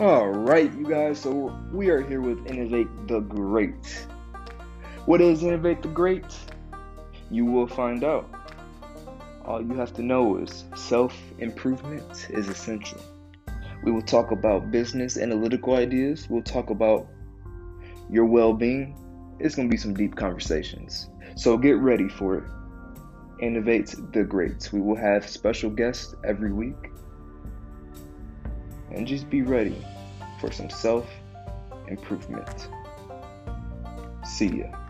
All right, you guys. So we are here with Innovate the Great. What is Innovate the Great? You will find out. All you have to know is self improvement is essential. We will talk about business analytical ideas. We'll talk about your well being. It's going to be some deep conversations. So get ready for it. Innovate the Greats. We will have special guests every week. And just be ready for some self improvement. See ya.